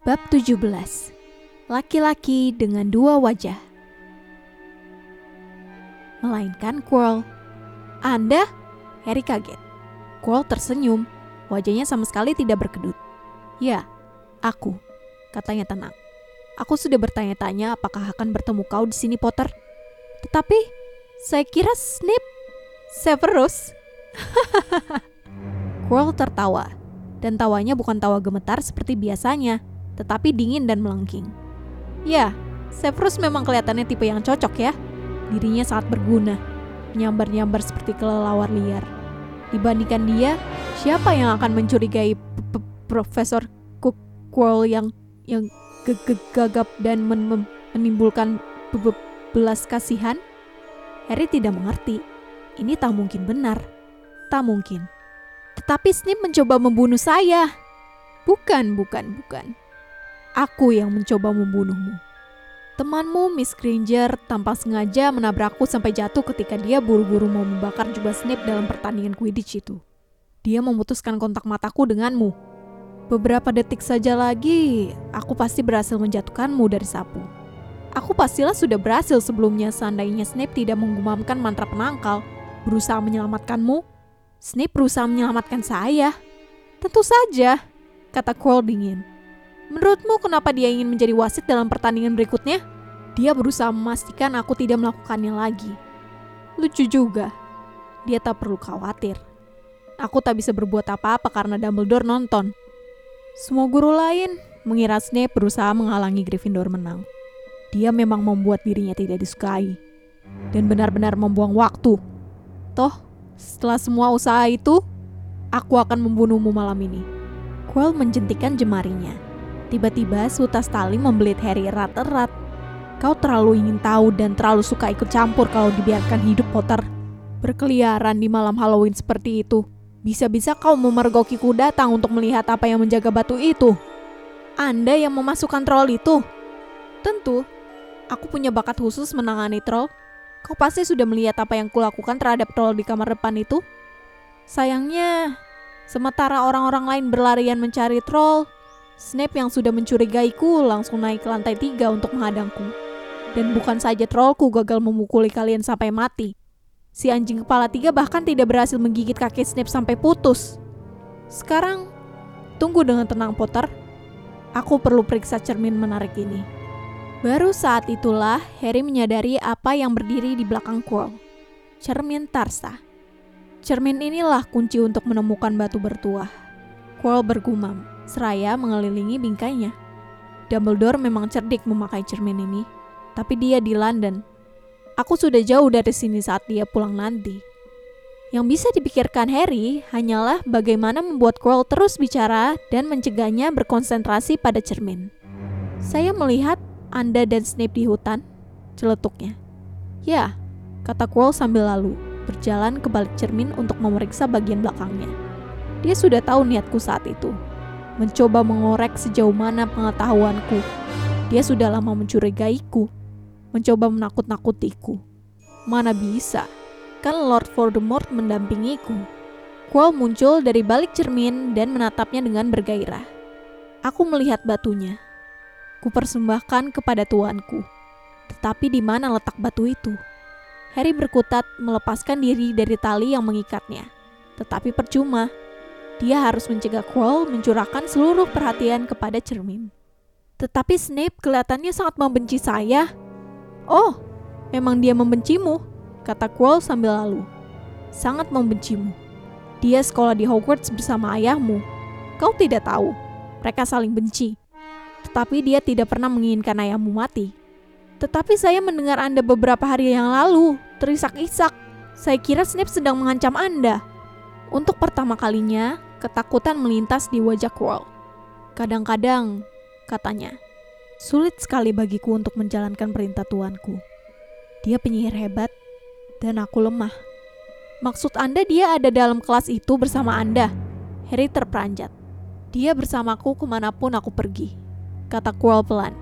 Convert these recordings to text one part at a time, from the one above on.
Bab 17 Laki-laki dengan dua wajah. Melainkan Quirrell. Anda? Harry kaget. Quirrell tersenyum. Wajahnya sama sekali tidak berkedut. Ya, aku Katanya tenang. Aku sudah bertanya-tanya apakah akan bertemu kau di sini Potter. Tetapi Saya kira Snape Severus. Quirrell tertawa. Dan tawanya bukan tawa gemetar seperti biasanya, tetapi dingin dan melengking. Ya, Severus memang kelihatannya tipe yang cocok ya. Dirinya sangat berguna, menyambar-nyambar seperti kelelawar liar. Dibandingkan dia, siapa yang akan mencurigai Profesor Quirrell yang yang gagap dan men menimbulkan belas kasihan? Harry tidak mengerti. Ini tak mungkin benar. Tak mungkin. Tetapi Snape mencoba membunuh saya. Bukan, bukan, bukan. Aku yang mencoba membunuhmu. Temanmu, Miss Granger, tanpa sengaja menabrakku sampai jatuh ketika dia buru-buru mau membakar jubah Snape dalam pertandingan Quidditch itu. Dia memutuskan kontak mataku denganmu. Beberapa detik saja lagi, aku pasti berhasil menjatuhkanmu dari sapu. Aku pastilah sudah berhasil sebelumnya seandainya Snape tidak menggumamkan mantra penangkal, berusaha menyelamatkanmu. Snape berusaha menyelamatkan saya. Tentu saja, kata Quirrell dingin. Menurutmu kenapa dia ingin menjadi wasit dalam pertandingan berikutnya? Dia berusaha memastikan aku tidak melakukannya lagi. Lucu juga. Dia tak perlu khawatir. Aku tak bisa berbuat apa-apa karena Dumbledore nonton. Semua guru lain mengira Snape berusaha menghalangi Gryffindor menang. Dia memang membuat dirinya tidak disukai. Dan benar-benar membuang waktu. Toh, setelah semua usaha itu, aku akan membunuhmu malam ini. Quirrell menjentikan jemarinya. Tiba-tiba sutas tali membelit Harry erat-erat. Kau terlalu ingin tahu dan terlalu suka ikut campur kalau dibiarkan hidup Potter. Berkeliaran di malam Halloween seperti itu. Bisa-bisa kau memergokiku datang untuk melihat apa yang menjaga batu itu. Anda yang memasukkan troll itu? Tentu. Aku punya bakat khusus menangani troll. Kau pasti sudah melihat apa yang kulakukan terhadap troll di kamar depan itu. Sayangnya, sementara orang-orang lain berlarian mencari troll, Snape yang sudah mencurigaiku langsung naik ke lantai tiga untuk menghadangku. Dan bukan saja trollku gagal memukuli kalian sampai mati. Si anjing kepala tiga bahkan tidak berhasil menggigit kaki Snape sampai putus. Sekarang, tunggu dengan tenang Potter. Aku perlu periksa cermin menarik ini. Baru saat itulah Harry menyadari apa yang berdiri di belakang Quirrell. Cermin Tarsa. Cermin inilah kunci untuk menemukan batu bertuah. Quirrell bergumam seraya mengelilingi bingkainya. Dumbledore memang cerdik memakai cermin ini, tapi dia di London. Aku sudah jauh dari sini saat dia pulang nanti. Yang bisa dipikirkan Harry hanyalah bagaimana membuat Quirrell terus bicara dan mencegahnya berkonsentrasi pada cermin. Saya melihat Anda dan Snape di hutan, celetuknya. Ya, kata Quirrell sambil lalu, berjalan ke balik cermin untuk memeriksa bagian belakangnya. Dia sudah tahu niatku saat itu mencoba mengorek sejauh mana pengetahuanku. Dia sudah lama mencurigaiku, mencoba menakut-nakutiku. Mana bisa, kan Lord Voldemort mendampingiku. Quirrell muncul dari balik cermin dan menatapnya dengan bergairah. Aku melihat batunya. Kupersembahkan kepada tuanku. Tetapi di mana letak batu itu? Harry berkutat melepaskan diri dari tali yang mengikatnya. Tetapi percuma, dia harus mencegah Quirrell mencurahkan seluruh perhatian kepada cermin. Tetapi Snape kelihatannya sangat membenci saya. Oh, memang dia membencimu, kata Quirrell sambil lalu. Sangat membencimu. Dia sekolah di Hogwarts bersama ayahmu. Kau tidak tahu, mereka saling benci. Tetapi dia tidak pernah menginginkan ayahmu mati. Tetapi saya mendengar Anda beberapa hari yang lalu, terisak-isak. Saya kira Snape sedang mengancam Anda. Untuk pertama kalinya, Ketakutan melintas di wajah Quirrell. Kadang-kadang, katanya, sulit sekali bagiku untuk menjalankan perintah tuanku. Dia penyihir hebat, dan aku lemah. Maksud Anda dia ada dalam kelas itu bersama Anda? Harry terperanjat. Dia bersamaku ke mana pun aku pergi, kata Quirrell pelan.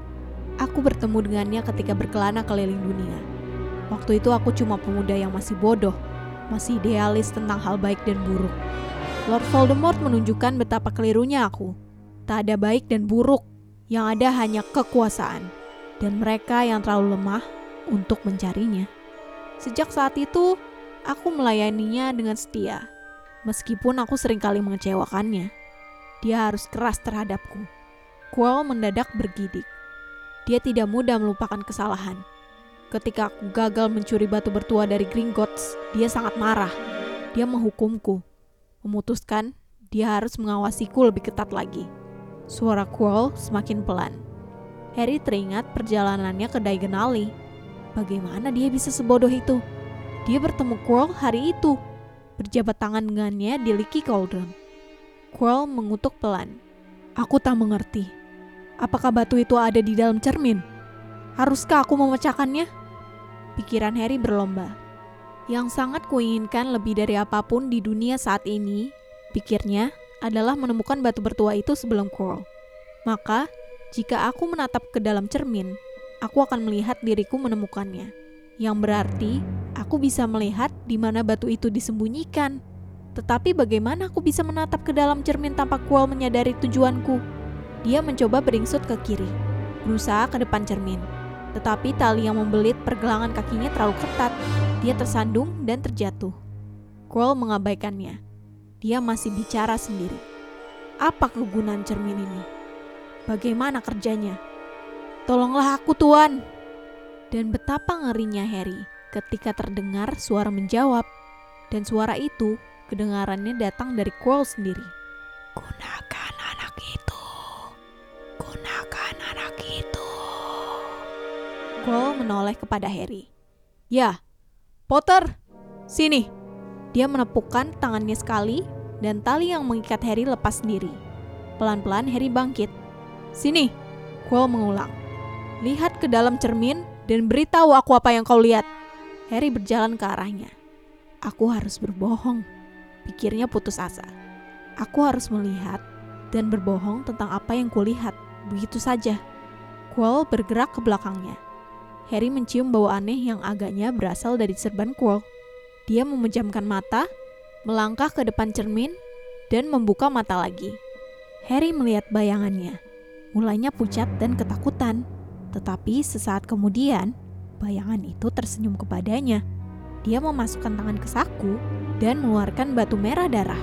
Aku bertemu dengannya ketika berkelana keliling dunia. Waktu itu aku cuma pemuda yang masih bodoh, masih idealis tentang hal baik dan buruk. Lord Voldemort menunjukkan betapa kelirunya aku. Tak ada baik dan buruk. Yang ada hanya kekuasaan, dan mereka yang terlalu lemah untuk mencarinya. Sejak saat itu, aku melayaninya dengan setia, meskipun aku sering kali mengecewakannya. Dia harus keras terhadapku. Quell mendadak bergidik. Dia tidak mudah melupakan kesalahan. Ketika aku gagal mencuri batu bertua dari Gringotts, dia sangat marah. Dia menghukumku, memutuskan dia harus mengawasiku lebih ketat lagi. Suara Quirrell semakin pelan. Harry teringat perjalanannya ke Alley. Bagaimana dia bisa sebodoh itu? Dia bertemu Quirrell hari itu, berjabat tangan dengannya di Leaky Cauldron. Quirrell mengutuk pelan. Aku tak mengerti. Apakah batu itu ada di dalam cermin? Haruskah aku memecahkannya? Pikiran Harry berlomba. Yang sangat kuinginkan lebih dari apa pun di dunia saat ini, pikirnya, adalah menemukan batu bertua itu sebelum Quirrell. Maka, jika aku menatap ke dalam cermin, aku akan melihat diriku menemukannya. Yang berarti, aku bisa melihat di mana batu itu disembunyikan. Tetapi bagaimana aku bisa menatap ke dalam cermin tanpa Quirrell menyadari tujuanku? Dia mencoba beringsut ke kiri, berusaha ke depan cermin. Tetapi tali yang membelit pergelangan kakinya terlalu ketat. Dia tersandung dan terjatuh. Quirrell mengabaikannya dia masih bicara sendiri. Apa kegunaan cermin ini? Bagaimana kerjanya? Tolonglah aku, Tuan. Dan betapa ngerinya Harry ketika terdengar suara menjawab. Dan suara itu kedengarannya datang dari Quirrell sendiri. Gunakan anak itu. Gunakan anak itu. Quirrell menoleh kepada Harry. Ya, Potter, sini. Dia menepukkan tangannya sekali dan tali yang mengikat Harry lepas sendiri. Pelan-pelan Harry bangkit. Sini, Quirrell mengulang. Lihat ke dalam cermin dan beritahu aku apa yang kau lihat. Harry berjalan ke arahnya. Aku harus berbohong. Pikirnya putus asa. Aku harus melihat dan berbohong tentang apa yang kulihat. Begitu saja. Quirrell bergerak ke belakangnya. Harry mencium bau aneh yang agaknya berasal dari serban Quirrell. Dia memejamkan mata, melangkah ke depan cermin, dan membuka mata lagi. Harry melihat bayangannya. Mulanya pucat dan ketakutan, tetapi sesaat kemudian bayangan itu tersenyum kepadanya. Dia memasukkan tangan ke saku dan mengeluarkan batu merah darah.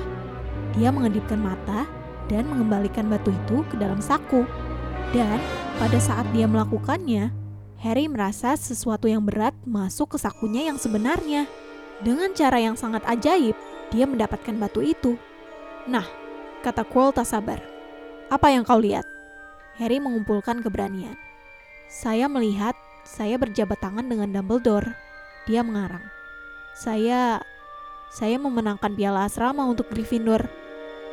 Dia mengedipkan mata dan mengembalikan batu itu ke dalam saku. Dan pada saat dia melakukannya, Harry merasa sesuatu yang berat masuk ke sakunya yang sebenarnya. Dengan cara yang sangat ajaib, dia mendapatkan batu itu. Nah, kata Quirrell tak sabar. Apa yang kau lihat? Harry mengumpulkan keberanian. Saya melihat saya berjabat tangan dengan Dumbledore. Dia mengarang. Saya saya memenangkan piala asrama untuk Gryffindor.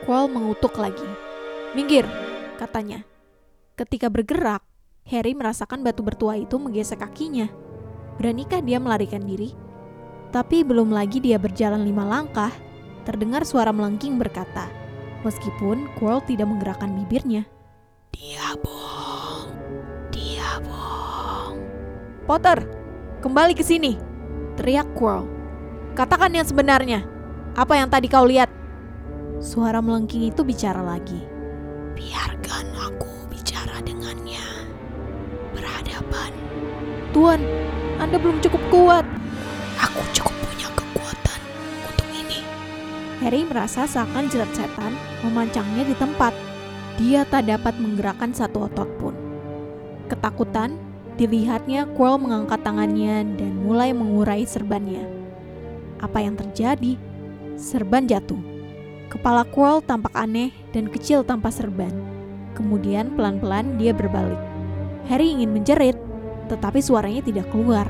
Quirrell mengutuk lagi. Minggir, katanya. Ketika bergerak, Harry merasakan batu bertua itu menggesek kakinya. Beranikah dia melarikan diri? Tapi belum lagi dia berjalan lima langkah, terdengar suara melengking berkata, meskipun Quirrell tidak menggerakkan bibirnya. Dia bohong, dia bohong. Potter, kembali ke sini, teriak Quirrell. Katakan yang sebenarnya, apa yang tadi kau lihat? Suara melengking itu bicara lagi. Biarkan aku. Berhadapan. Tuan, Anda belum cukup kuat. Aku cukup punya kekuatan untuk ini. Harry merasa seakan jerat setan memancangnya di tempat. Dia tak dapat menggerakkan satu otot pun. Ketakutan, dilihatnya Quirrell mengangkat tangannya dan mulai mengurai serbannya. Apa yang terjadi? Serban jatuh. Kepala Quirrell tampak aneh dan kecil tanpa serban. Kemudian pelan-pelan dia berbalik. Harry ingin menjerit, tetapi suaranya tidak keluar.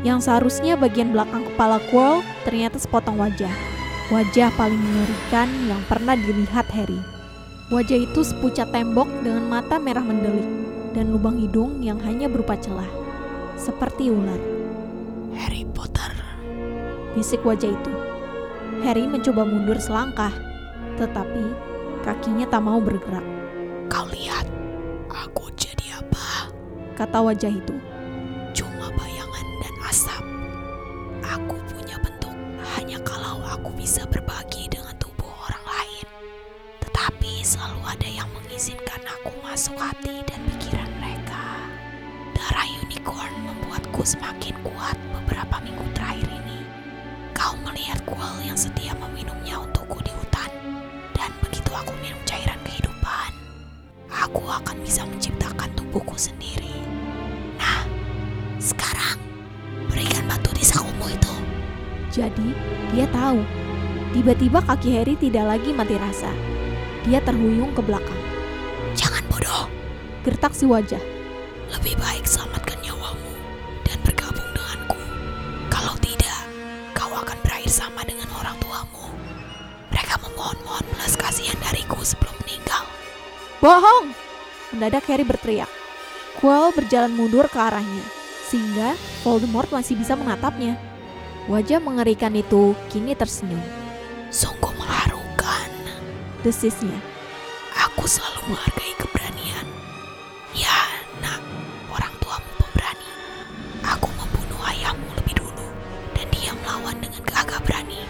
Yang seharusnya bagian belakang kepala Quirrell ternyata sepotong wajah. Wajah paling mengerikan yang pernah dilihat Harry. Wajah itu sepucat tembok dengan mata merah mendelik dan lubang hidung yang hanya berupa celah. Seperti ular. Harry Potter. Bisik wajah itu. Harry mencoba mundur selangkah, tetapi kakinya tak mau bergerak. Kata wajah itu. Cuma bayangan dan asap. Aku punya bentuk hanya kalau aku bisa berbagi dengan tubuh orang lain. Tetapi selalu ada yang mengizinkan aku masuk hati dan pikiran mereka. Darah unicorn membuatku semakin kuat beberapa minggu terakhir ini. Kau melihat kual yang setia meminumnya untukku di hutan. Dan begitu aku minum cairan kehidupan, aku akan bisa menciptakan tubuhku sendiri. Jadi, dia tahu. Tiba-tiba kaki Harry tidak lagi mati rasa. Dia terhuyung ke belakang. Jangan bodoh, Gertak si wajah. lebih baik selamatkan nyawamu dan bergabung denganku. Kalau tidak, kau akan berakhir sama dengan orang tuamu. Mereka memohon-mohon belas kasihan dariku sebelum meninggal. Bohong! Mendadak Harry berteriak. Quirrell berjalan mundur ke arahnya, sehingga Voldemort masih bisa menatapnya. Wajah mengerikan itu kini tersenyum. Sungguh mengharukan. Desisnya. Aku selalu menghargai keberanian. Ya, nak, orang tuamu pemberani. Aku membunuh ayahmu lebih dulu, dan dia melawan dengan gagah berani.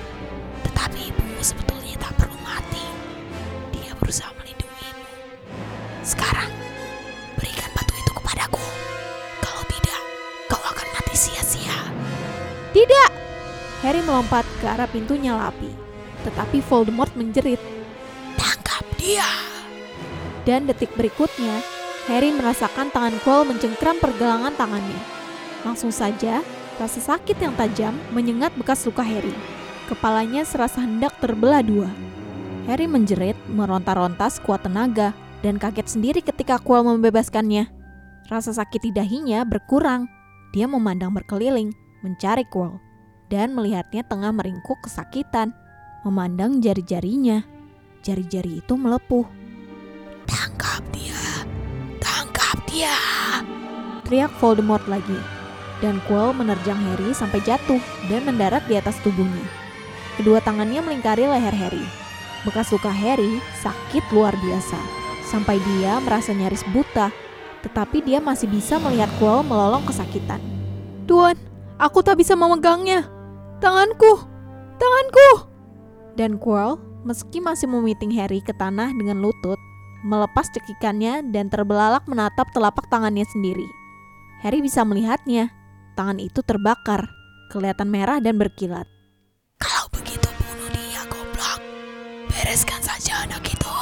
Tetapi ibumu sebetulnya tak perlu mati. Dia berusaha melindungimu. Sekarang, berikan batu itu kepadaku. Kalau tidak, kau akan mati sia-sia. Tidak! Harry melompat ke arah pintu nyala api. Tetapi Voldemort menjerit. Tangkap dia. Dan detik berikutnya, Harry merasakan tangan Quirrell mencengkram pergelangan tangannya. Langsung saja, rasa sakit yang tajam menyengat bekas luka Harry. Kepalanya serasa hendak terbelah dua. Harry menjerit, meronta-ronta sekuat tenaga, dan kaget sendiri ketika Quirrell membebaskannya. Rasa sakit di dahinya berkurang. Dia memandang berkeliling, mencari Quirrell, dan melihatnya tengah meringkuk kesakitan. Memandang jari-jarinya, jari-jari itu melepuh. Tangkap dia. Tangkap dia. Teriak Voldemort lagi. Dan Quirrell menerjang Harry sampai jatuh dan mendarat di atas tubuhnya. Kedua tangannya melingkari leher Harry. Bekas luka Harry sakit luar biasa. Sampai dia merasa nyaris buta. Tetapi dia masih bisa melihat Quirrell melolong kesakitan. Tuan, aku tak bisa memegangnya. Tanganku, tanganku. Dan Quirrell, meski masih memiting Harry ke tanah dengan lutut, melepas cekikannya dan terbelalak menatap telapak tangannya sendiri. Harry bisa melihatnya. Tangan itu terbakar, kelihatan merah dan berkilat. Kalau begitu bunuh dia, goblok. Bereskan saja anak itu.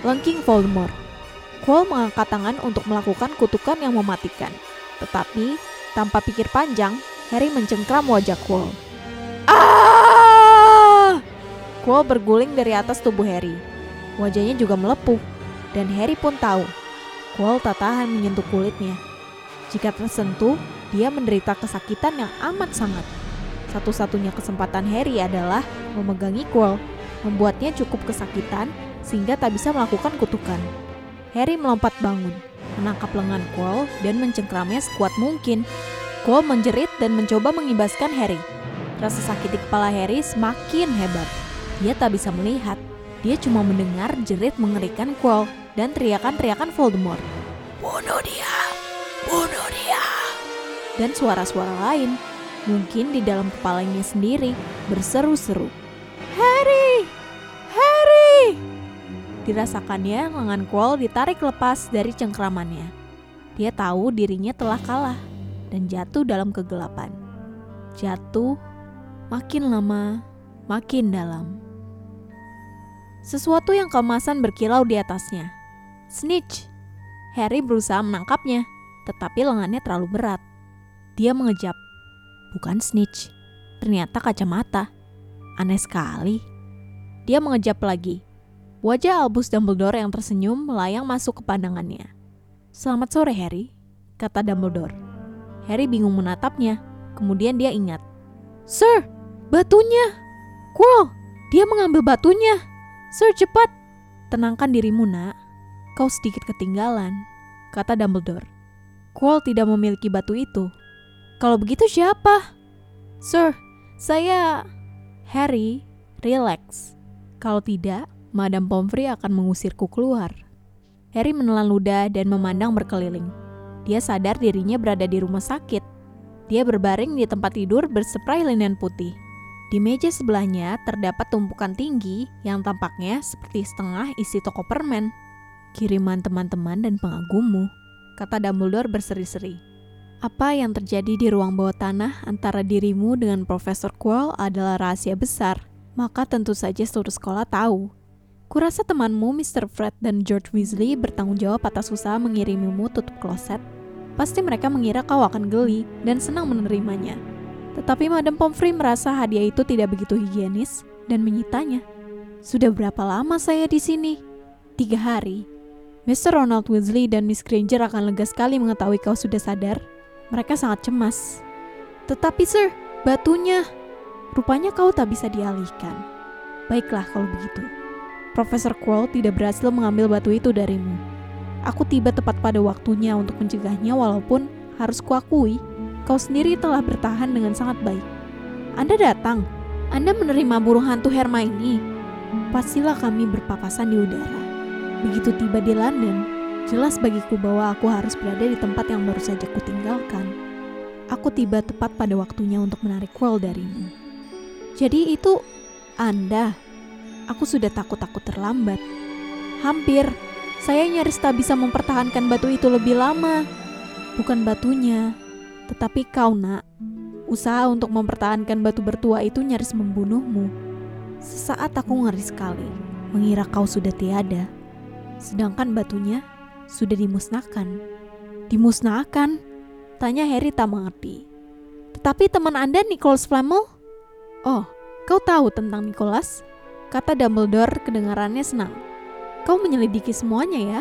Lengking Voldemort. Quirrell mengangkat tangan untuk melakukan kutukan yang mematikan. Tetapi, tanpa pikir panjang, Harry mencengkram wajah Quirrell. Ah! Quirrell berguling dari atas tubuh Harry. Wajahnya juga melepuh, dan Harry pun tahu. Quirrell tak tahan menyentuh kulitnya. Jika tersentuh, dia menderita kesakitan yang amat sangat. Satu-satunya kesempatan Harry adalah memegangi Quirrell, membuatnya cukup kesakitan sehingga tak bisa melakukan kutukan. Harry melompat bangun, menangkap lengan Quirrell dan mencengkramnya sekuat mungkin. Quirrell menjerit dan mencoba mengibaskan Harry. Rasa sakit di kepala Harry semakin hebat. Dia tak bisa melihat. Dia cuma mendengar jerit mengerikan Quirrell dan teriakan-teriakan Voldemort. Bunuh dia. Bunuh dia. dan suara-suara lain, mungkin di dalam kepalanya sendiri, berseru-seru. Harry! Harry! Dirasakannya lengan Quirrell ditarik lepas dari cengkramannya. Dia tahu dirinya telah kalah dan jatuh dalam kegelapan. Jatuh makin lama, makin dalam. Sesuatu yang kemasan berkilau di atasnya. Snitch! Harry berusaha menangkapnya, tetapi lengannya terlalu berat. Dia mengejap. Bukan snitch. Ternyata kacamata. Aneh sekali. Dia mengejap lagi. Wajah Albus Dumbledore yang tersenyum melayang masuk ke pandangannya. Selamat sore, Harry, kata Dumbledore. Harry bingung menatapnya. Kemudian dia ingat. Sir, batunya! Quirrell, dia mengambil batunya! Sir, cepat! Tenangkan dirimu, nak. Kau sedikit ketinggalan, kata Dumbledore. Quirrell tidak memiliki batu itu. Kalau begitu siapa? Sir, saya... Harry, relax. Kalau tidak, Madame Pomfrey akan mengusirku keluar. Harry menelan ludah dan memandang berkeliling. Dia sadar dirinya berada di rumah sakit. Dia berbaring di tempat tidur berseprai linen putih. Di meja sebelahnya terdapat tumpukan tinggi yang tampaknya seperti setengah isi toko permen. kiriman teman-teman dan pengagummu, kata Dumbledore berseri-seri. Apa yang terjadi di ruang bawah tanah antara dirimu dengan Profesor Quirrell adalah rahasia besar, maka tentu saja seluruh sekolah tahu. Kurasa temanmu Mr. Fred dan George Weasley bertanggung jawab atas usaha mengirimimu tutup kloset. Pasti mereka mengira kau akan geli dan senang menerimanya. Tetapi Madam Pomfrey merasa hadiah itu tidak begitu higienis dan menyitanya. Sudah berapa lama saya di sini? Tiga hari. Mr. Ronald Weasley dan Miss Granger akan lega sekali mengetahui kau sudah sadar mereka sangat cemas. Tetapi sir, batunya. Rupanya kau tak bisa dialihkan. Baiklah kalau begitu. Profesor Quirrell tidak berhasil mengambil batu itu darimu. Aku tiba tepat pada waktunya untuk mencegahnya walaupun harus kuakui, kau sendiri telah bertahan dengan sangat baik. Anda datang. Anda menerima burung hantu Hermione. Pastilah kami berpapasan di udara. Begitu tiba di London, Jelas bagiku bahwa aku harus berada di tempat yang baru saja kutinggalkan. Aku tiba tepat pada waktunya untuk menarik Quirrell darimu. Jadi itu Anda. Aku sudah takut-takut terlambat. Hampir. Saya nyaris tak bisa mempertahankan batu itu lebih lama. Bukan batunya, tetapi kau nak. Usaha untuk mempertahankan batu bertua itu nyaris membunuhmu. Sesaat aku ngeri sekali, mengira kau sudah tiada. Sedangkan batunya sudah dimusnahkan. Dimusnahkan? Tanya Harry tak mengerti. Tetapi teman Anda Nicholas Flamel? Oh, kau tahu tentang Nicholas? Kata Dumbledore kedengarannya senang. Kau menyelidiki semuanya ya?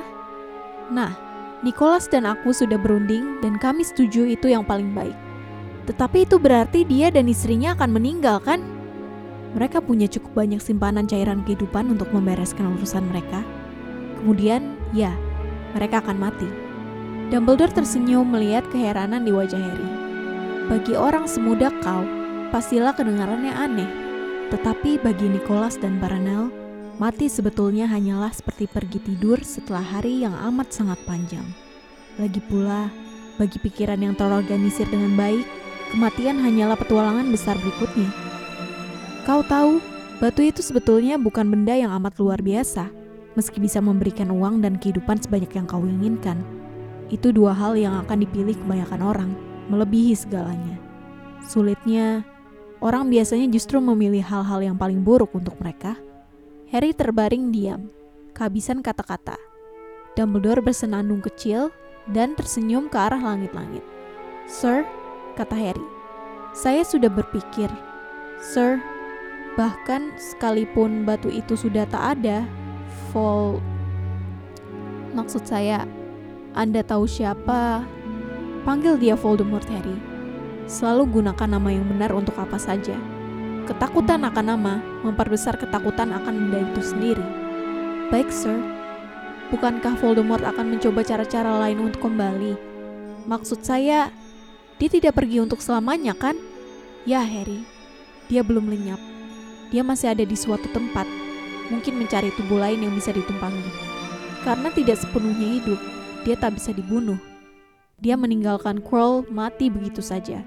Nah, Nicholas dan aku sudah berunding dan kami setuju itu yang paling baik. Tetapi itu berarti dia dan istrinya akan meninggal kan? Mereka punya cukup banyak simpanan cairan kehidupan untuk membereskan urusan mereka. Kemudian, ya, mereka akan mati. Dumbledore tersenyum melihat keheranan di wajah Harry. Bagi orang semuda kau, pastilah kedengarannya aneh. Tetapi bagi Nicholas dan Baranel, mati sebetulnya hanyalah seperti pergi tidur setelah hari yang amat sangat panjang. Lagi pula, bagi pikiran yang terorganisir dengan baik, kematian hanyalah petualangan besar berikutnya. Kau tahu, batu itu sebetulnya bukan benda yang amat luar biasa meski bisa memberikan uang dan kehidupan sebanyak yang kau inginkan. Itu dua hal yang akan dipilih kebanyakan orang, melebihi segalanya. Sulitnya, orang biasanya justru memilih hal-hal yang paling buruk untuk mereka. Harry terbaring diam, kehabisan kata-kata. Dumbledore bersenandung kecil dan tersenyum ke arah langit-langit. Sir, kata Harry, saya sudah berpikir. Sir, bahkan sekalipun batu itu sudah tak ada, Vol Maksud saya, Anda tahu siapa? Panggil dia Voldemort, Harry. Selalu gunakan nama yang benar untuk apa saja. Ketakutan akan nama memperbesar ketakutan akan benda itu sendiri. Baik, Sir. Bukankah Voldemort akan mencoba cara-cara lain untuk kembali? Maksud saya, dia tidak pergi untuk selamanya, kan? Ya, Harry. Dia belum lenyap. Dia masih ada di suatu tempat mungkin mencari tubuh lain yang bisa ditumpangi. Karena tidak sepenuhnya hidup, dia tak bisa dibunuh. Dia meninggalkan Quirrell mati begitu saja.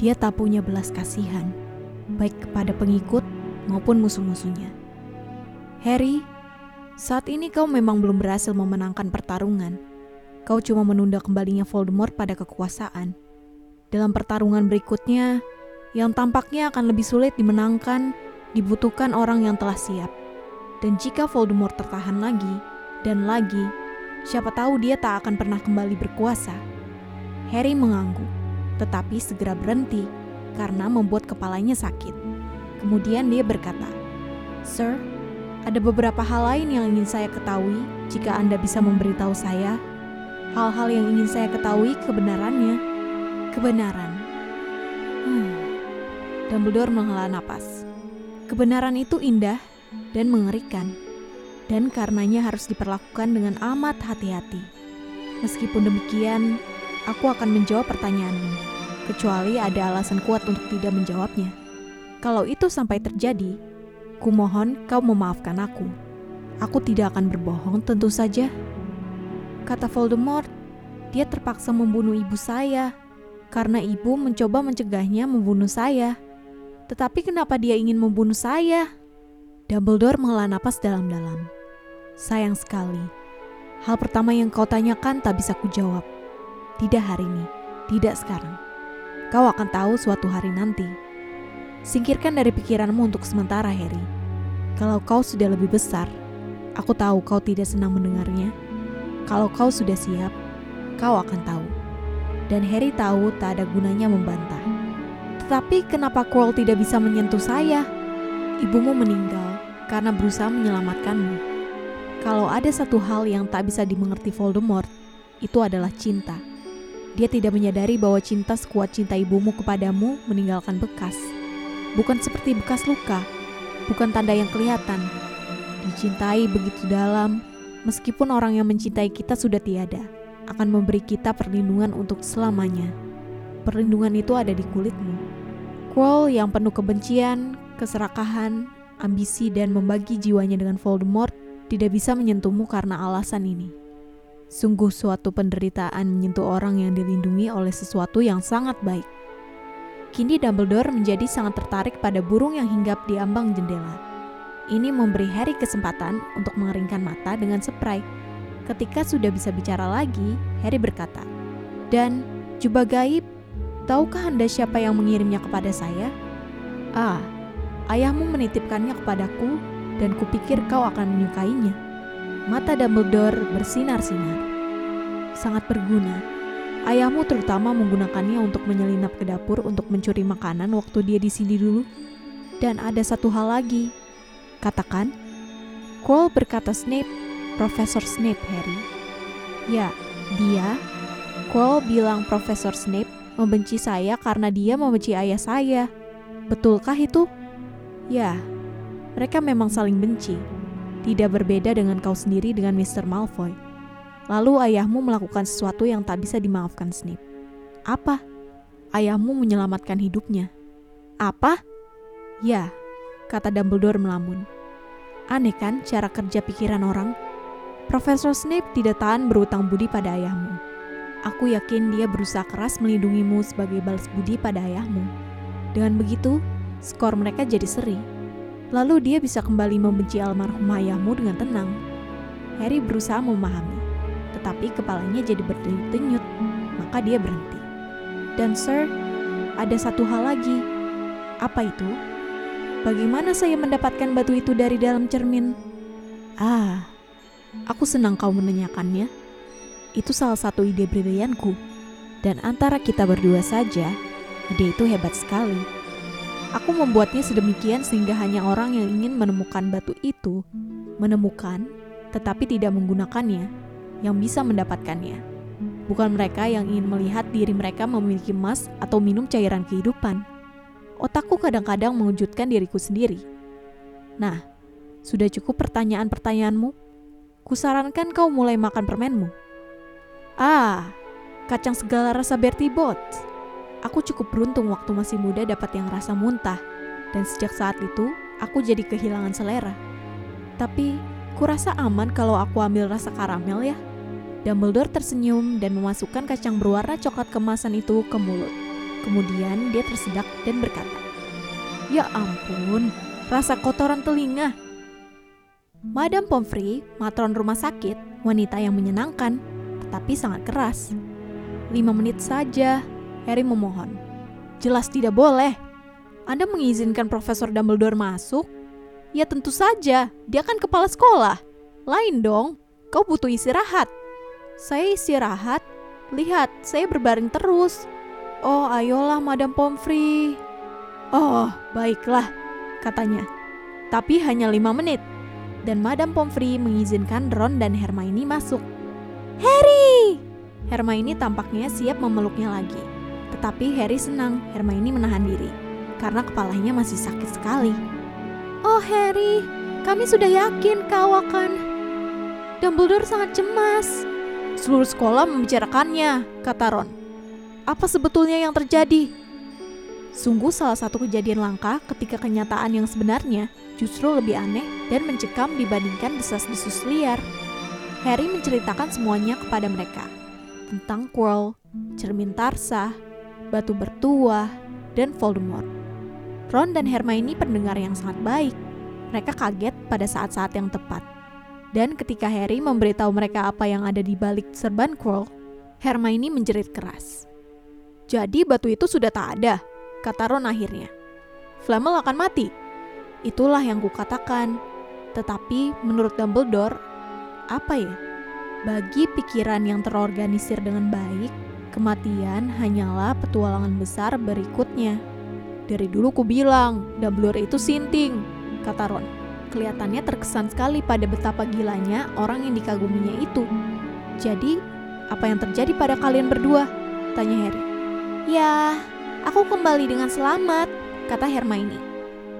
Dia tak punya belas kasihan, baik kepada pengikut maupun musuh-musuhnya. Harry, saat ini kau memang belum berhasil memenangkan pertarungan. Kau cuma menunda kembalinya Voldemort pada kekuasaan. Dalam pertarungan berikutnya, yang tampaknya akan lebih sulit dimenangkan, dibutuhkan orang yang telah siap. Dan jika Voldemort tertahan lagi dan lagi, siapa tahu dia tak akan pernah kembali berkuasa. Harry mengangguk, tetapi segera berhenti karena membuat kepalanya sakit. Kemudian dia berkata, "Sir, ada beberapa hal lain yang ingin saya ketahui jika Anda bisa memberitahu saya. Hal-hal yang ingin saya ketahui kebenarannya. Kebenaran." Hmm. Dumbledore menghela napas. Kebenaran itu indah dan mengerikan, dan karenanya harus diperlakukan dengan amat hati-hati. Meskipun demikian, aku akan menjawab pertanyaanmu, kecuali ada alasan kuat untuk tidak menjawabnya. Kalau itu sampai terjadi, kumohon kau memaafkan aku. Aku tidak akan berbohong tentu saja. Kata Voldemort, dia terpaksa membunuh ibu saya karena ibu mencoba mencegahnya membunuh saya. Tetapi kenapa dia ingin membunuh saya? Dumbledore menghela napas dalam-dalam. Sayang sekali, Hal pertama yang kau tanyakan tak bisa kujawab. Tidak hari ini, tidak sekarang. Kau akan tahu suatu hari nanti. Singkirkan dari pikiranmu untuk sementara, Harry. Kalau kau sudah lebih besar, aku tahu kau tidak senang mendengarnya. Kalau kau sudah siap, kau akan tahu. Dan Harry tahu tak ada gunanya membantah. Tetapi kenapa Quirrell tidak bisa menyentuh saya? Ibumu meninggal karena berusaha menyelamatkanmu. Kalau ada satu hal yang tak bisa dimengerti Voldemort, itu adalah cinta. Dia tidak menyadari bahwa cinta sekuat cinta ibumu kepadamu meninggalkan bekas. Bukan seperti bekas luka, bukan tanda yang kelihatan. Dicintai begitu dalam, meskipun orang yang mencintai kita sudah tiada, akan memberi kita perlindungan untuk selamanya. Perlindungan itu ada di kulitmu. Quirrell yang penuh kebencian, keserakahan, ambisi, dan membagi jiwanya dengan Voldemort tidak bisa menyentuhmu karena alasan ini. Sungguh suatu penderitaan menyentuh orang yang dilindungi oleh sesuatu yang sangat baik. Kini Dumbledore menjadi sangat tertarik pada burung yang hinggap di ambang jendela. Ini memberi Harry kesempatan untuk mengeringkan mata dengan spray. Ketika sudah bisa bicara lagi, Harry berkata, Dan, jubah gaib, tahukah Anda siapa yang mengirimnya kepada saya? Ah, ayahmu menitipkannya kepadaku dan kupikir kau akan menyukainya. Mata Dumbledore bersinar-sinar. Sangat berguna. Ayahmu terutama menggunakannya untuk menyelinap ke dapur untuk mencuri makanan waktu dia di sini dulu. Dan ada satu hal lagi. Katakan. Quirrell berkata Snape, Profesor Snape, Harry. Ya, dia. Quirrell bilang Profesor Snape membenci saya karena dia membenci ayah saya. Betulkah itu? Ya, mereka memang saling benci. Tidak berbeda dengan kau sendiri dengan Mr. Malfoy. Lalu ayahmu melakukan sesuatu yang tak bisa dimaafkan Snape. Apa? Ayahmu menyelamatkan hidupnya. Apa? Ya, kata Dumbledore melamun. Aneh kan cara kerja pikiran orang? Profesor Snape tidak tahan berutang budi pada ayahmu. Aku yakin dia berusaha keras melindungimu sebagai balas budi pada ayahmu. Dengan begitu, skor mereka jadi seri. Lalu dia bisa kembali membenci almarhum ayahmu dengan tenang. Harry berusaha memahami, tetapi kepalanya jadi berdenyut-denyut, maka dia berhenti. Dan Sir, ada satu hal lagi. Apa itu? Bagaimana saya mendapatkan batu itu dari dalam cermin? Ah, aku senang kau menanyakannya. Itu salah satu ide brilianku. Dan antara kita berdua saja, ide itu hebat sekali. Aku membuatnya sedemikian sehingga hanya orang yang ingin menemukan batu itu menemukan, tetapi tidak menggunakannya, yang bisa mendapatkannya. Bukan mereka yang ingin melihat diri mereka memiliki emas atau minum cairan kehidupan. Otakku kadang-kadang mengejutkan diriku sendiri. Nah, sudah cukup pertanyaan-pertanyaanmu? Kusarankan kau mulai makan permenmu. Ah, kacang segala rasa Bertie Bott's. Aku cukup beruntung waktu masih muda dapat yang rasa muntah, dan sejak saat itu aku jadi kehilangan selera. Tapi, kurasa aman kalau aku ambil rasa karamel ya. Dumbledore tersenyum dan memasukkan kacang berwarna coklat kemasan itu ke mulut. Kemudian dia tersedak dan berkata, Ya ampun, rasa kotoran telinga. Madame Pomfrey, matron rumah sakit, wanita yang menyenangkan, tetapi sangat keras. Lima menit saja, Harry memohon. Jelas tidak boleh. Anda mengizinkan Profesor Dumbledore masuk? Ya tentu saja, dia kan kepala sekolah. Lain dong, kau butuh istirahat. Saya istirahat? Lihat, saya berbaring terus. Oh, ayolah Madam Pomfrey. Oh, baiklah, katanya. Tapi hanya lima menit. Dan Madam Pomfrey mengizinkan Ron dan Hermione masuk. Harry! Hermione tampaknya siap memeluknya lagi. Tetapi Harry senang Hermione menahan diri karena kepalanya masih sakit sekali. Oh Harry, kami sudah yakin kau akan... Dumbledore sangat cemas. Seluruh sekolah membicarakannya, kata Ron. Apa sebetulnya yang terjadi? Sungguh salah satu kejadian langka ketika kenyataan yang sebenarnya justru lebih aneh dan mencekam dibandingkan desas-desus liar. Harry menceritakan semuanya kepada mereka. Tentang Quirrell, cermin Tarsa, batu bertuah, dan Voldemort. Ron dan Hermione pendengar yang sangat baik. Mereka kaget pada saat-saat yang tepat. Dan ketika Harry memberitahu mereka apa yang ada di balik serban Quirrell, Hermione menjerit keras. Jadi batu itu sudah tak ada, kata Ron akhirnya. Flamel akan mati. Itulah yang kukatakan. Tetapi menurut Dumbledore, apa ya? Bagi pikiran yang terorganisir dengan baik, kematian hanyalah petualangan besar berikutnya. Dari dulu ku bilang, Dumbledore itu sinting, kata Ron. Kelihatannya terkesan sekali pada betapa gilanya orang yang dikaguminya itu. Jadi, apa yang terjadi pada kalian berdua? Tanya Harry. Ya, aku kembali dengan selamat, kata Hermione.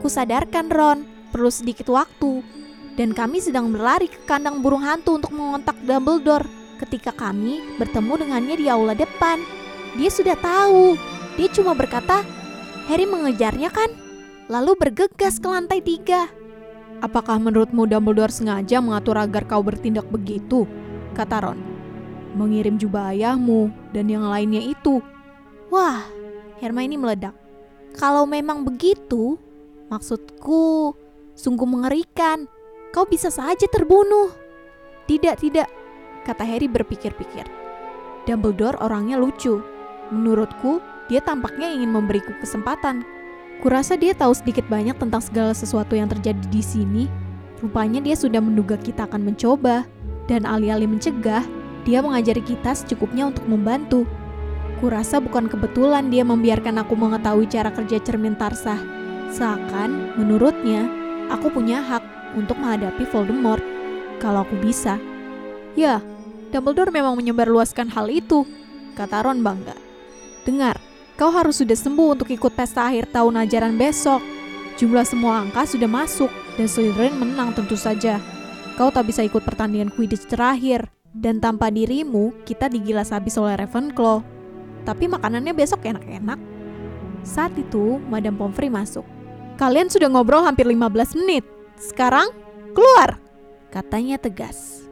Kusadarkan Ron, perlu sedikit waktu. Dan kami sedang berlari ke kandang burung hantu untuk mengontak Dumbledore ketika kami bertemu dengannya di aula depan. Dia sudah tahu. Dia cuma berkata, Harry mengejarnya kan? Lalu bergegas ke lantai tiga. Apakah menurutmu Dumbledore sengaja mengatur agar kau bertindak begitu? Kata Ron. Mengirim jubah ayahmu dan yang lainnya itu. Wah, Hermione meledak. Kalau memang begitu, maksudku sungguh mengerikan. Kau bisa saja terbunuh. Tidak, tidak, kata Harry berpikir-pikir. Dumbledore orangnya lucu. Menurutku, dia tampaknya ingin memberiku kesempatan. Kurasa dia tahu sedikit banyak tentang segala sesuatu yang terjadi di sini. Rupanya dia sudah menduga kita akan mencoba. Dan alih-alih mencegah, dia mengajari kita secukupnya untuk membantu. Kurasa bukan kebetulan dia membiarkan aku mengetahui cara kerja cermin Tarsah. Seakan, menurutnya, aku punya hak untuk menghadapi Voldemort kalau aku bisa. Ya, Dumbledore memang menyebarluaskan hal itu, kata Ron bangga. Dengar, kau harus sudah sembuh untuk ikut pesta akhir tahun ajaran besok. Jumlah semua angka sudah masuk dan Slytherin menang tentu saja. Kau tak bisa ikut pertandingan Quidditch terakhir dan tanpa dirimu kita digilas habis oleh Ravenclaw. Tapi makanannya besok enak-enak. Saat itu, Madame Pomfrey masuk. Kalian sudah ngobrol hampir 15 menit. Sekarang keluar, katanya tegas.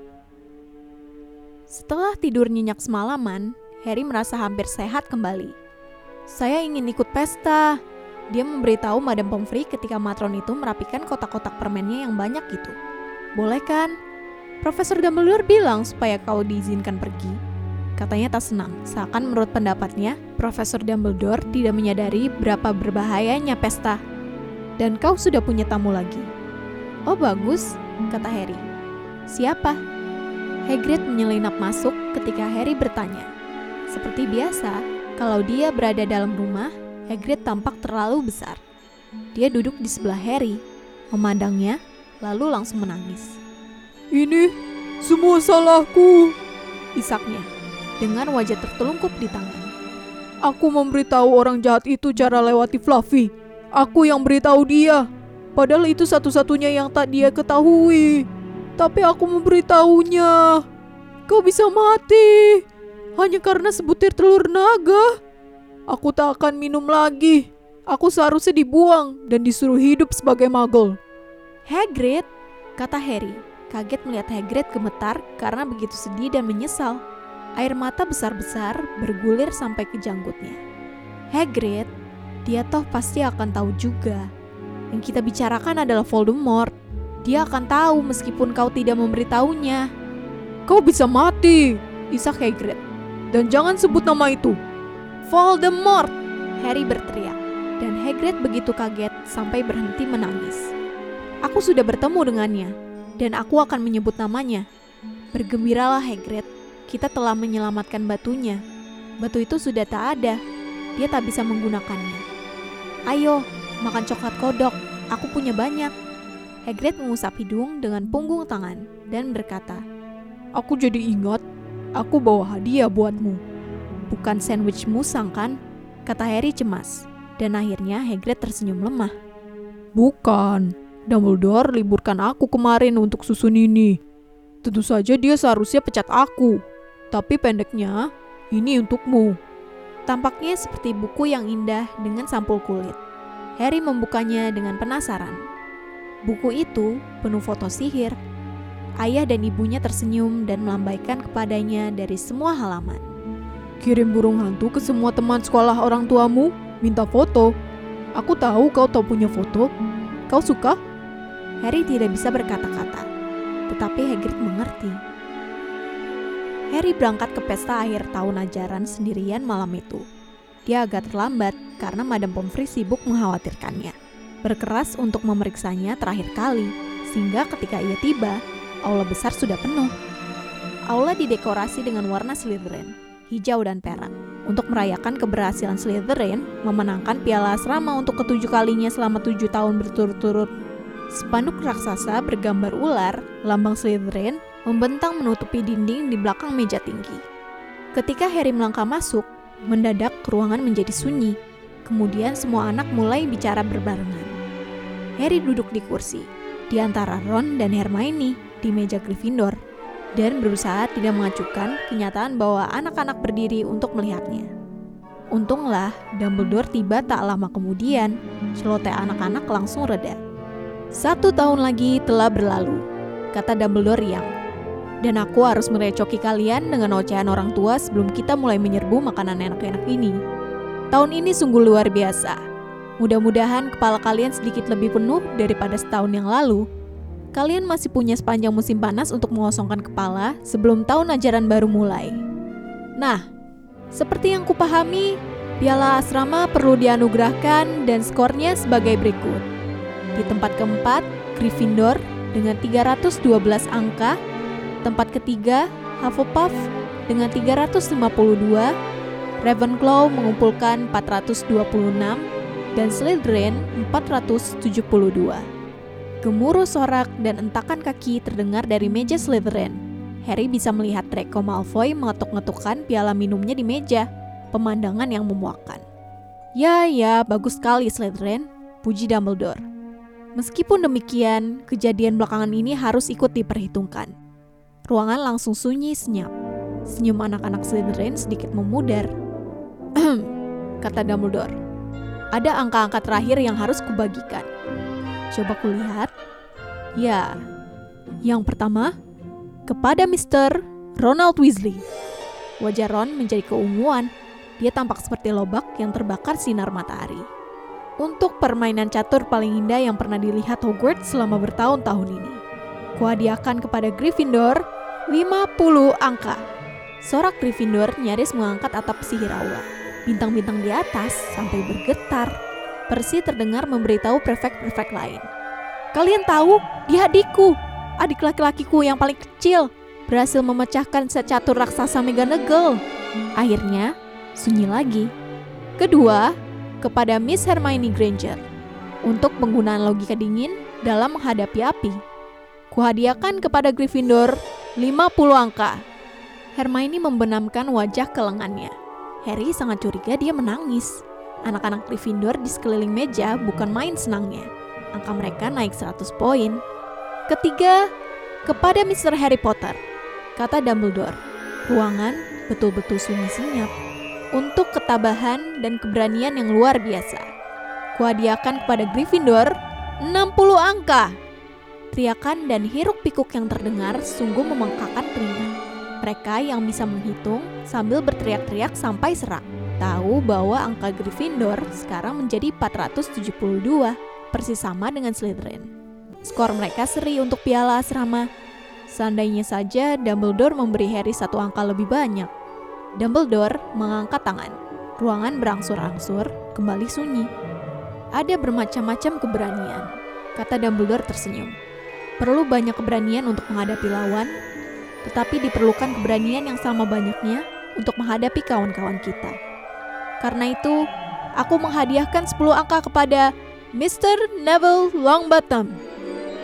Setelah tidur nyenyak semalaman, Harry merasa hampir sehat kembali. Saya ingin ikut pesta. Dia memberitahu Madame Pomfrey ketika matron itu merapikan kotak-kotak permennya yang banyak itu. Boleh kan? Profesor Dumbledore bilang supaya kau diizinkan pergi. Katanya tak senang, seakan menurut pendapatnya, Profesor Dumbledore tidak menyadari berapa berbahayanya pesta. Dan kau sudah punya tamu lagi. Oh bagus, kata Harry. Siapa? Hagrid menyelinap masuk ketika Harry bertanya. Seperti biasa, kalau dia berada dalam rumah, Hagrid tampak terlalu besar. Dia duduk di sebelah Harry, memandangnya, lalu langsung menangis. Ini semua salahku, isaknya, dengan wajah tertelungkup di tangan. Aku memberitahu orang jahat itu cara lewati Fluffy. Aku yang beritahu dia. Padahal itu satu-satunya yang tak dia ketahui. Tapi aku memberitahunya. Kau bisa mati. Hanya karena sebutir telur naga. Aku tak akan minum lagi. Aku seharusnya dibuang dan disuruh hidup sebagai magel. Hagrid, kata Harry. Kaget melihat Hagrid gemetar karena begitu sedih dan menyesal. Air mata besar-besar bergulir sampai ke janggutnya. Hagrid, dia toh pasti akan tahu juga yang kita bicarakan adalah Voldemort. Dia akan tahu meskipun kau tidak memberitahunya. Kau bisa mati, isak Hagrid. Dan jangan sebut nama itu. Voldemort! Harry berteriak. Dan Hagrid begitu kaget sampai berhenti menangis. Aku sudah bertemu dengannya, dan aku akan menyebut namanya. Bergembiralah Hagrid, kita telah menyelamatkan batunya. Batu itu sudah tak ada, dia tak bisa menggunakannya. Ayo, makan coklat kodok, aku punya banyak. Hagrid mengusap hidung dengan punggung tangan dan berkata, Aku jadi ingat, aku bawa hadiah buatmu. Bukan sandwich musang kan? Kata Harry cemas. Dan akhirnya Hagrid tersenyum lemah. Bukan, Dumbledore liburkan aku kemarin untuk susun ini. Tentu saja dia seharusnya pecat aku. Tapi pendeknya, ini untukmu. Tampaknya seperti buku yang indah dengan sampul kulit. Harry membukanya dengan penasaran. Buku itu penuh foto sihir. Ayah dan ibunya tersenyum dan melambaikan kepadanya dari semua halaman. Kirim burung hantu ke semua teman sekolah orang tuamu, minta foto. Aku tahu kau tak punya foto. Kau suka? Harry tidak bisa berkata-kata. tetapi Hagrid mengerti. Harry berangkat ke pesta akhir tahun ajaran sendirian malam itu. Dia agak terlambat karena Madam Pomfrey sibuk mengkhawatirkannya. Berkeras untuk memeriksanya terakhir kali, sehingga ketika ia tiba, aula besar sudah penuh. Aula didekorasi dengan warna Slytherin, hijau dan perak. Untuk merayakan keberhasilan Slytherin memenangkan piala asrama untuk ketujuh kalinya selama tujuh tahun berturut-turut. Spanduk raksasa bergambar ular, lambang Slytherin, membentang menutupi dinding di belakang meja tinggi. Ketika Harry melangkah masuk, mendadak ruangan menjadi sunyi. Kemudian semua anak mulai bicara berbarengan. Harry duduk di kursi, di antara Ron dan Hermione di meja Gryffindor, dan berusaha tidak mengacukan kenyataan bahwa anak-anak berdiri untuk melihatnya. Untunglah, Dumbledore tiba tak lama kemudian, celoteh anak-anak langsung reda. Satu tahun lagi telah berlalu, kata Dumbledore yang dan aku harus merecoki kalian dengan ocehan orang tua sebelum kita mulai menyerbu makanan enak-enak ini. Tahun ini sungguh luar biasa. Mudah-mudahan kepala kalian sedikit lebih penuh daripada setahun yang lalu. Kalian masih punya sepanjang musim panas untuk mengosongkan kepala sebelum tahun ajaran baru mulai. Nah, seperti yang kupahami, piala asrama perlu dianugerahkan dan skornya sebagai berikut. Di tempat keempat, Gryffindor dengan 312 angka Tempat ketiga, Hufflepuff dengan 352, Ravenclaw mengumpulkan 426, dan Slytherin 472. Gemuruh sorak dan entakan kaki terdengar dari meja Slytherin. Harry bisa melihat Draco Malfoy mengetuk-ngetukkan piala minumnya di meja, pemandangan yang memuakkan. Ya, ya, bagus sekali Slytherin, puji Dumbledore. Meskipun demikian, kejadian belakangan ini harus ikut diperhitungkan. Ruangan langsung sunyi senyap. Senyum anak-anak Slytherin sedikit memudar. kata Dumbledore. Ada angka-angka terakhir yang harus kubagikan. Coba kulihat. Ya, yang pertama, kepada Mr. Ronald Weasley. Wajah Ron menjadi keunguan. Dia tampak seperti lobak yang terbakar sinar matahari. Untuk permainan catur paling indah yang pernah dilihat Hogwarts selama bertahun-tahun ini. Kuhadiahkan kepada Gryffindor 50 angka. Sorak Gryffindor nyaris mengangkat atap sihir aula. Bintang-bintang di atas sampai bergetar. Persi terdengar memberitahu prefek-prefek lain. Kalian tahu, dia adikku. Adik laki-lakiku yang paling kecil. Berhasil memecahkan secatur raksasa Meganegel. Akhirnya, sunyi lagi. Kedua, kepada Miss Hermione Granger. Untuk penggunaan logika dingin dalam menghadapi api. Kuhadiahkan kepada Gryffindor 50 angka. Hermione membenamkan wajah ke lengannya. Harry sangat curiga dia menangis. Anak-anak Gryffindor di sekeliling meja bukan main senangnya. Angka mereka naik 100 poin. Ketiga, kepada Mr. Harry Potter, kata Dumbledore. Ruangan betul-betul sunyi senyap. Untuk ketabahan dan keberanian yang luar biasa. Kuhadiahkan kepada Gryffindor 60 angka. Teriakan dan hiruk pikuk yang terdengar sungguh memengkakan telinga. Mereka yang bisa menghitung sambil berteriak-teriak sampai serak. Tahu bahwa angka Gryffindor sekarang menjadi 472, persis sama dengan Slytherin. Skor mereka seri untuk piala asrama. Seandainya saja Dumbledore memberi Harry satu angka lebih banyak. Dumbledore mengangkat tangan. Ruangan berangsur-angsur kembali sunyi. Ada bermacam-macam keberanian, kata Dumbledore tersenyum. Perlu banyak keberanian untuk menghadapi lawan, tetapi diperlukan keberanian yang sama banyaknya untuk menghadapi kawan-kawan kita. Karena itu, aku menghadiahkan 10 angka kepada Mr. Neville Longbottom.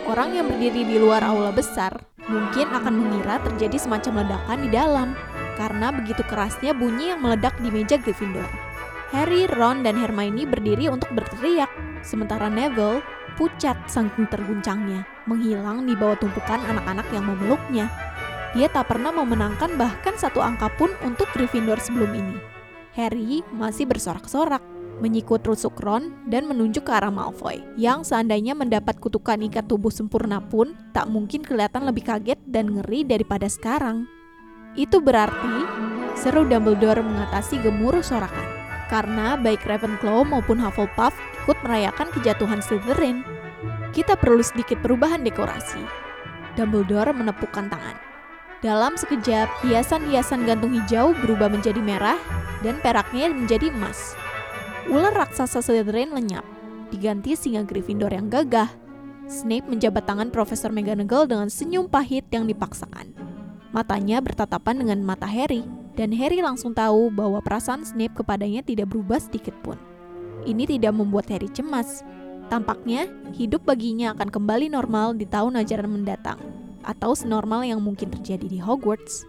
Orang yang berdiri di luar aula besar mungkin akan mengira terjadi semacam ledakan di dalam karena begitu kerasnya bunyi yang meledak di meja Gryffindor. Harry, Ron, dan Hermione berdiri untuk berteriak, sementara Neville pucat saking terguncangnya, menghilang di bawah tumpukan anak-anak yang memeluknya. Dia tak pernah memenangkan bahkan satu angka pun untuk Gryffindor sebelum ini. Harry masih bersorak-sorak, menyikut rusuk Ron dan menunjuk ke arah Malfoy, yang seandainya mendapat kutukan ikat tubuh sempurna pun tak mungkin kelihatan lebih kaget dan ngeri daripada sekarang. Itu berarti, seru Dumbledore mengatasi gemuruh sorakan karena baik Ravenclaw maupun Hufflepuff ikut merayakan kejatuhan Slytherin. Kita perlu sedikit perubahan dekorasi. Dumbledore menepukkan tangan. Dalam sekejap, hiasan-hiasan gantung hijau berubah menjadi merah dan peraknya menjadi emas. Ular raksasa Slytherin lenyap, diganti singa Gryffindor yang gagah. Snape menjabat tangan Profesor McGonagall dengan senyum pahit yang dipaksakan. Matanya bertatapan dengan mata Harry, dan Harry langsung tahu bahwa perasaan Snape kepadanya tidak berubah sedikit pun. Ini tidak membuat Harry cemas. Tampaknya, hidup baginya akan kembali normal di tahun ajaran mendatang, atau senormal yang mungkin terjadi di Hogwarts.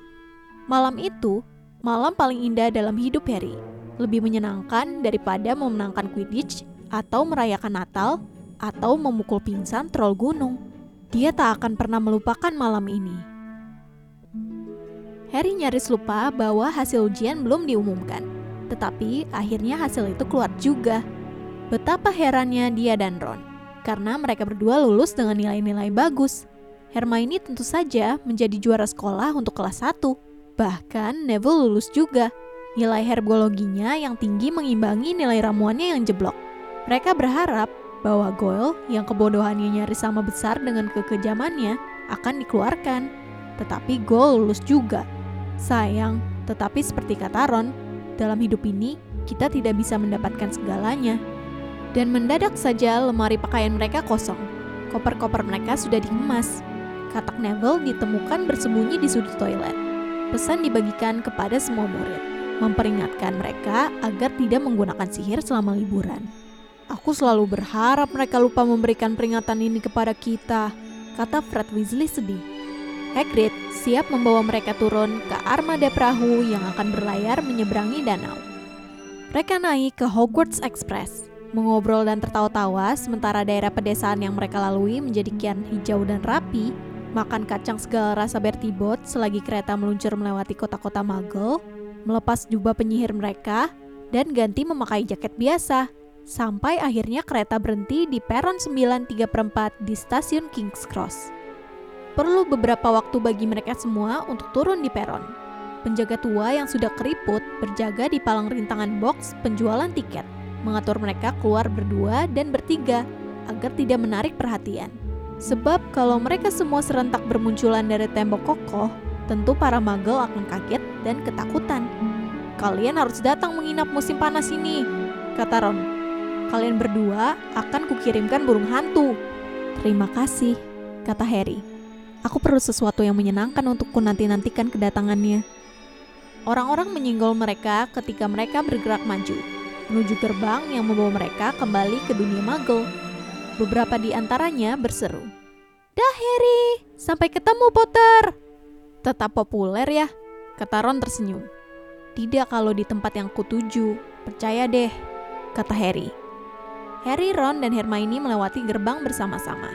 Malam itu, malam paling indah dalam hidup Harry. Lebih menyenangkan daripada memenangkan Quidditch, atau merayakan Natal, atau memukul pingsan troll gunung. Dia tak akan pernah melupakan malam ini. Harry nyaris lupa bahwa hasil ujian belum diumumkan. Tetapi akhirnya hasil itu keluar juga. Betapa herannya dia dan Ron, karena mereka berdua lulus dengan nilai-nilai bagus. Hermione tentu saja menjadi juara sekolah untuk kelas 1. Bahkan Neville lulus juga. Nilai herbologinya yang tinggi mengimbangi nilai ramuannya yang jeblok. Mereka berharap bahwa Goyle yang kebodohannya nyaris sama besar dengan kekejamannya akan dikeluarkan. Tetapi Goyle lulus juga. Sayang, tetapi seperti kata Ron, dalam hidup ini kita tidak bisa mendapatkan segalanya. Dan mendadak saja lemari pakaian mereka kosong. Koper-koper mereka sudah dikemas. Katak Neville ditemukan bersembunyi di sudut toilet. Pesan dibagikan kepada semua murid, memperingatkan mereka agar tidak menggunakan sihir selama liburan. Aku selalu berharap mereka lupa memberikan peringatan ini kepada kita, kata Fred Weasley sedih. Hagrid siap membawa mereka turun ke armada perahu yang akan berlayar menyeberangi danau. Mereka naik ke Hogwarts Express, mengobrol dan tertawa-tawa sementara daerah pedesaan yang mereka lalui menjadi kian hijau dan rapi, makan kacang segala rasa Bertie Bott selagi kereta meluncur melewati kota-kota Muggle, melepas jubah penyihir mereka, dan ganti memakai jaket biasa, sampai akhirnya kereta berhenti di peron 9 3 di stasiun King's Cross. Perlu beberapa waktu bagi mereka semua untuk turun di peron. Penjaga tua yang sudah keriput berjaga di palang rintangan box penjualan tiket, mengatur mereka keluar berdua dan bertiga agar tidak menarik perhatian. Sebab kalau mereka semua serentak bermunculan dari tembok kokoh, tentu para magel akan kaget dan ketakutan. Kalian harus datang menginap musim panas ini, kata Ron. Kalian berdua akan kukirimkan burung hantu. Terima kasih, kata Harry. Aku perlu sesuatu yang menyenangkan untukku nanti-nantikan kedatangannya. Orang-orang menyinggol mereka ketika mereka bergerak maju, menuju gerbang yang membawa mereka kembali ke dunia magel. Beberapa di antaranya berseru, Dah Harry, sampai ketemu Potter. Tetap populer ya, kata Ron tersenyum. Tidak kalau di tempat yang kutuju, percaya deh, kata Harry. Harry, Ron, dan Hermione melewati gerbang bersama-sama.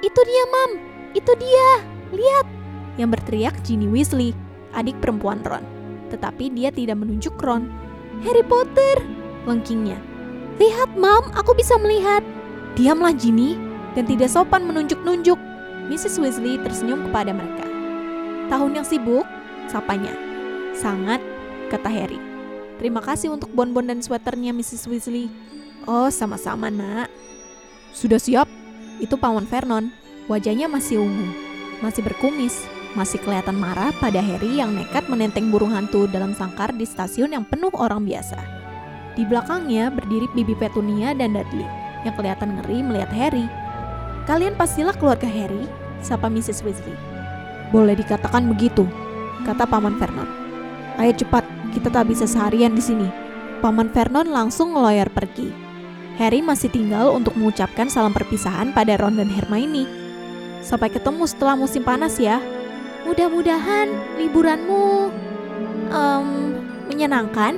Itu dia, Mam, itu dia, lihat! Yang berteriak Ginny Weasley, adik perempuan Ron. Tetapi dia tidak menunjuk Ron. Harry Potter, lengkingnya. Lihat, Mam, aku bisa melihat. Diamlah Ginny, dan tidak sopan menunjuk-nunjuk. Mrs. Weasley tersenyum kepada mereka. Tahun yang sibuk, sapanya. Sangat, kata Harry. Terima kasih untuk bonbon dan sweaternya, Mrs. Weasley. Oh, sama-sama, nak. Sudah siap? Itu Paman Vernon. Wajahnya masih ungu, masih berkumis, masih kelihatan marah pada Harry yang nekat menenteng burung hantu dalam sangkar di stasiun yang penuh orang biasa. Di belakangnya berdiri Bibi Petunia dan Dudley yang kelihatan ngeri melihat Harry. Kalian pastilah keluarga Harry, sapa Mrs. Weasley. Boleh dikatakan begitu, kata Paman Vernon. Ayo cepat, kita tak bisa seharian di sini. Paman Vernon langsung ngeloyar pergi. Harry masih tinggal untuk mengucapkan salam perpisahan pada Ron dan Hermione Sampai ketemu setelah musim panas ya. Mudah-mudahan liburanmu um, menyenangkan,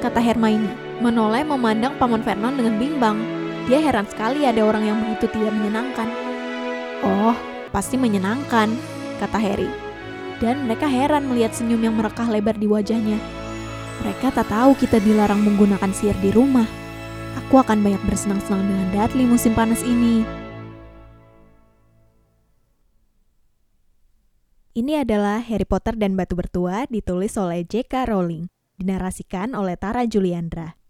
kata Hermione, menoleh memandang Paman Vernon dengan bimbang. Dia heran sekali ada orang yang begitu tidak menyenangkan. Oh, pasti menyenangkan, kata Harry. Dan mereka heran melihat senyum yang merekah lebar di wajahnya. Mereka tak tahu kita dilarang menggunakan sihir di rumah. Aku akan banyak bersenang-senang dengan Dudley musim panas ini. Ini adalah Harry Potter dan Batu Bertua ditulis oleh J.K. Rowling, dinarasikan oleh Tara Juliandra.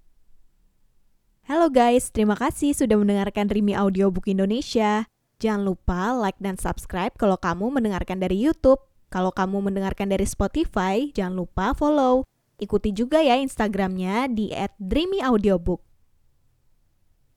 Halo guys, terima kasih sudah mendengarkan Rimi Audiobook Indonesia. Jangan lupa like dan subscribe kalau kamu mendengarkan dari YouTube. Kalau kamu mendengarkan dari Spotify, jangan lupa follow. Ikuti juga ya Instagramnya di @dreamyaudiobook.